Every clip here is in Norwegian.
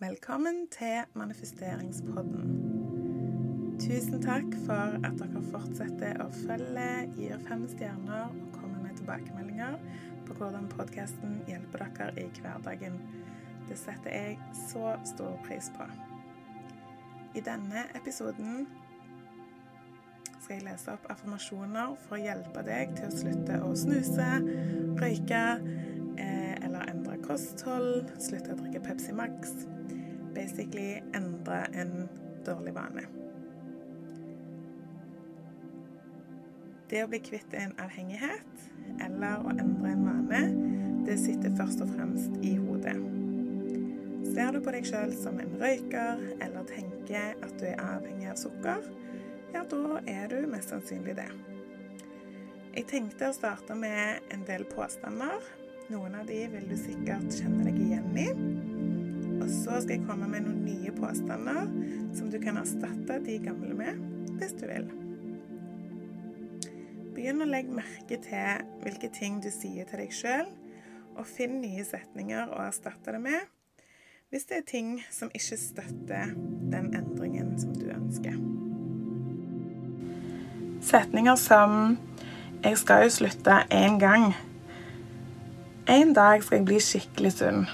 Velkommen til manifesteringspodden. Tusen takk for at dere fortsetter å følge, gir fem stjerner og kommer med tilbakemeldinger på hvordan podkasten hjelper dere i hverdagen. Det setter jeg så stor pris på. I denne episoden skal jeg lese opp affirmasjoner for å hjelpe deg til å slutte å snuse, røyke kosthold, slutte å drikke Pepsi Max. Basically endre en dårlig vane. Det å bli kvitt en avhengighet eller å endre en vane, det sitter først og fremst i hodet. Ser du på deg sjøl som en røyker eller tenker at du er avhengig av sukker, ja, da er du mest sannsynlig det. Jeg tenkte å starte med en del påstander. Noen av de vil du sikkert kjenne deg igjen i. Og så skal jeg komme med noen nye påstander som du kan erstatte de gamle med, hvis du vil. Begynn å legge merke til hvilke ting du sier til deg sjøl, og finn nye setninger å erstatte det med hvis det er ting som ikke støtter den endringen som du ønsker. Setninger som 'Jeg skal jo slutte én gang'. 'En dag skal jeg bli skikkelig sunn'.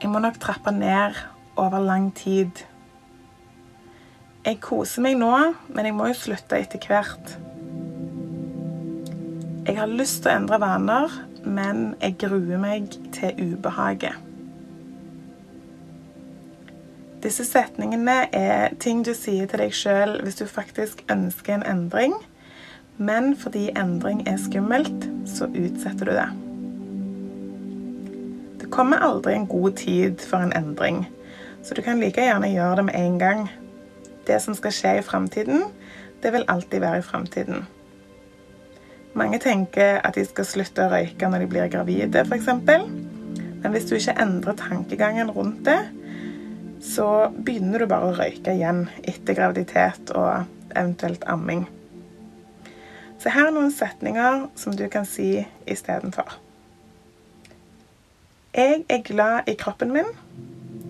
'Jeg må nok trappe ned over lang tid'. 'Jeg koser meg nå, men jeg må jo slutte etter hvert'. 'Jeg har lyst til å endre vaner, men jeg gruer meg til ubehaget'. Disse setningene er ting du sier til deg sjøl hvis du faktisk ønsker en endring, men fordi endring er skummelt, så utsetter du det. Det kommer aldri en god tid for en endring, så du kan like gjerne gjøre det med en gang. Det som skal skje i framtiden, det vil alltid være i framtiden. Mange tenker at de skal slutte å røyke når de blir gravide, f.eks. Men hvis du ikke endrer tankegangen rundt det, så begynner du bare å røyke igjen etter graviditet og eventuelt amming. Så her er noen setninger som du kan si istedenfor. Jeg er glad i kroppen min.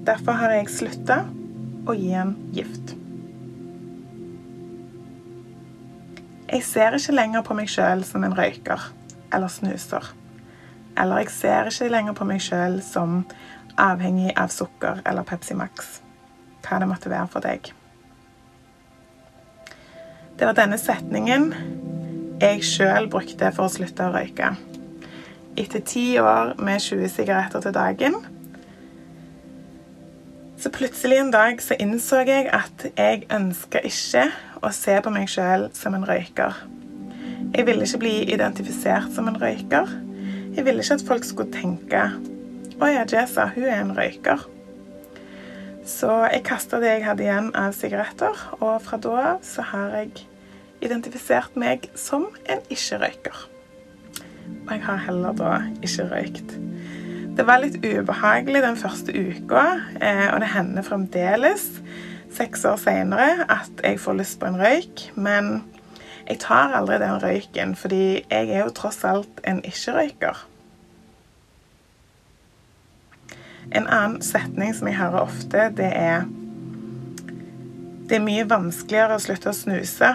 Derfor har jeg slutta å gi en gift. Jeg ser ikke lenger på meg sjøl som en røyker eller snuser. Eller jeg ser ikke lenger på meg sjøl som avhengig av sukker eller Pepsi Max. Hva det måtte være for deg. Det var denne setningen jeg sjøl brukte for å slutte å røyke. Etter ti år med 20 sigaretter til dagen så plutselig en dag så innså jeg at jeg ønska ikke å se på meg sjøl som en røyker. Jeg ville ikke bli identifisert som en røyker. Jeg ville ikke at folk skulle tenke å ja, Jesa, hun er en røyker. Så jeg kasta det jeg hadde igjen av sigaretter, og fra da av så har jeg identifisert meg som en ikke-røyker. Og jeg har heller da ikke røykt. Det var litt ubehagelig den første uka, eh, og det hender fremdeles, seks år seinere, at jeg får lyst på en røyk. Men jeg tar aldri den røyken, fordi jeg er jo tross alt en ikke-røyker. En annen setning som jeg hører ofte, det er Det er mye vanskeligere å slutte å snuse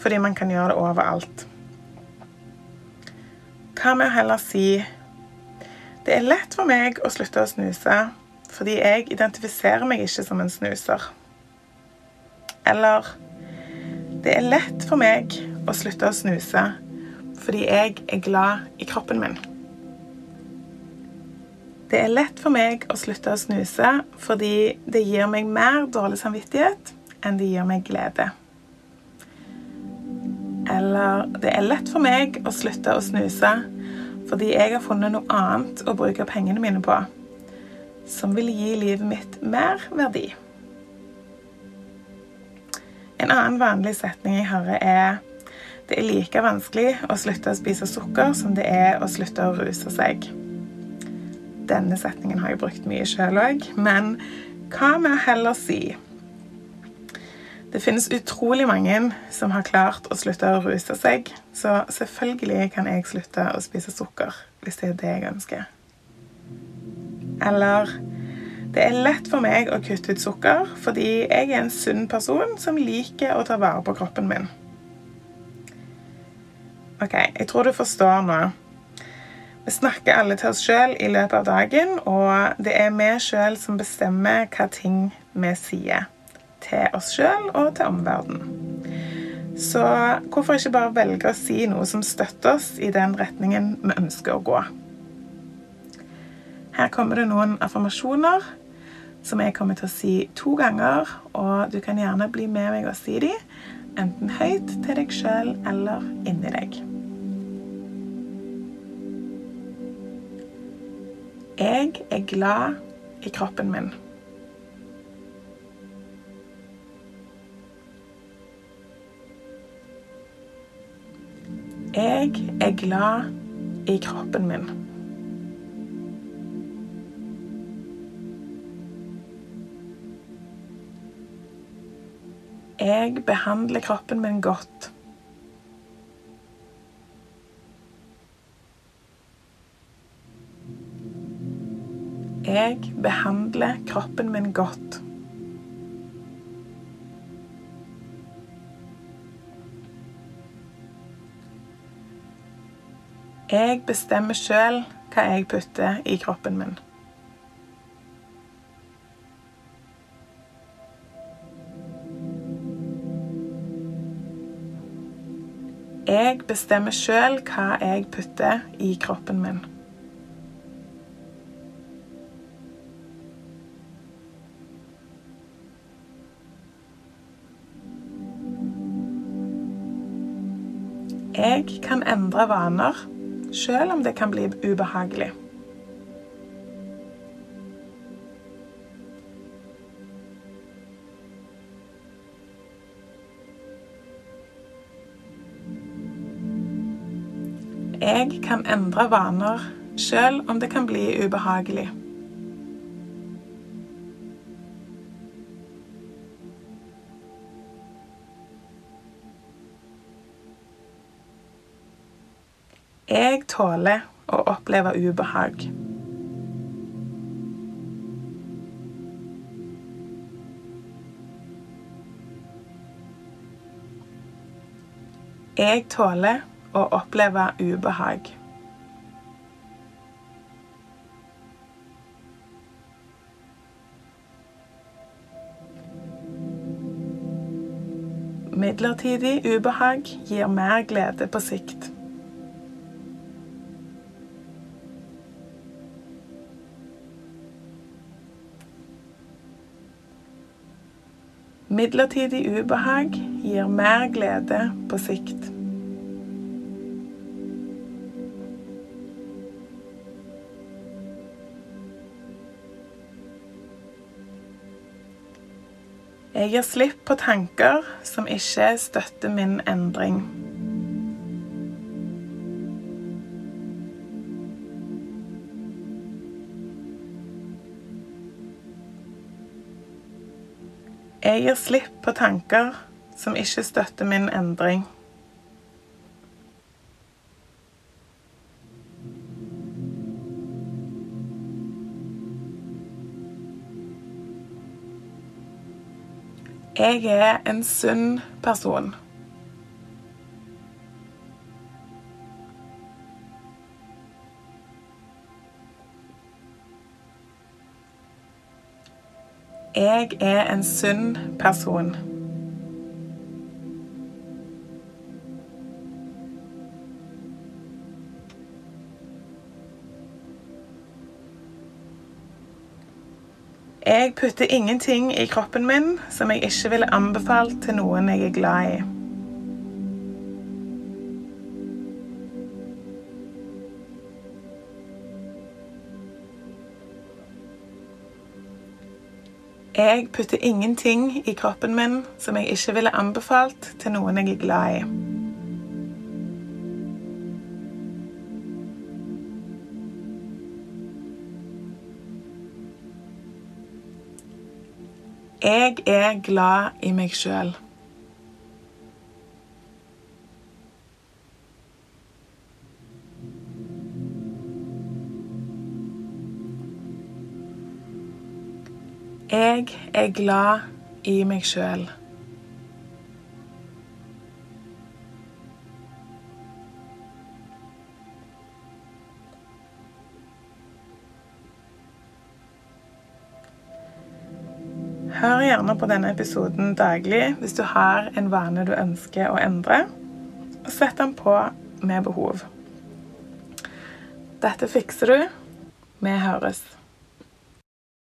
fordi man kan gjøre det overalt. Hva med å heller si Det er lett for meg å slutte å snuse fordi jeg identifiserer meg ikke som en snuser. Eller Det er lett for meg å slutte å snuse fordi jeg er glad i kroppen min. Det er lett for meg å slutte å snuse fordi det gir meg mer dårlig samvittighet enn det gir meg glede. Eller det er lett for meg å slutte å snuse fordi jeg har funnet noe annet å bruke pengene mine på som vil gi livet mitt mer verdi. En annen vanlig setning jeg hører, er det er like vanskelig å slutte å spise sukker som det er å slutte å ruse seg. Denne setningen har jeg brukt mye sjøl òg, men hva med å heller si Det finnes utrolig mange som har klart å slutte å ruse seg, så selvfølgelig kan jeg slutte å spise sukker hvis det er det jeg ønsker. Eller det er lett for meg å kutte ut sukker fordi jeg er en sunn person som liker å ta vare på kroppen min. OK, jeg tror du forstår nå. Vi snakker alle til oss sjøl i løpet av dagen, og det er vi sjøl som bestemmer hva ting vi sier til oss sjøl og til omverdenen. Så hvorfor ikke bare velge å si noe som støtter oss i den retningen vi ønsker å gå? Her kommer det noen affirmasjoner som jeg kommer til å si to ganger, og du kan gjerne bli med meg og si de, enten høyt til deg sjøl eller inni deg. Jeg er glad i kroppen min. Jeg er glad i kroppen min. Jeg behandler kroppen min godt. Jeg behandler kroppen min godt. Jeg bestemmer sjøl hva jeg putter i kroppen min. Jeg bestemmer sjøl hva jeg putter i kroppen min. Jeg kan endre vaner, sjøl om det kan bli ubehagelig. Jeg kan endre vaner sjøl om det kan bli ubehagelig. Jeg tåler å oppleve ubehag. Jeg tåler å oppleve ubehag. Midlertidig ubehag gir mer glede på sikt. Midlertidig ubehag gir mer glede på sikt. Jeg gir slipp på tanker som ikke støtter min endring. Jeg gir slipp på tanker som ikke støtter min endring. Jeg er en sunn person. Jeg er en sunn person. Jeg putter ingenting i kroppen min som jeg ikke ville anbefalt til noen jeg er glad i. Jeg putter ingenting i kroppen min som jeg ikke ville anbefalt til noen jeg er glad i. Jeg er glad i meg sjøl. Jeg er glad i meg sjøl. Hør gjerne på denne episoden daglig hvis du har en vane du ønsker å endre, og sett den på med behov. Dette fikser du. Vi høres.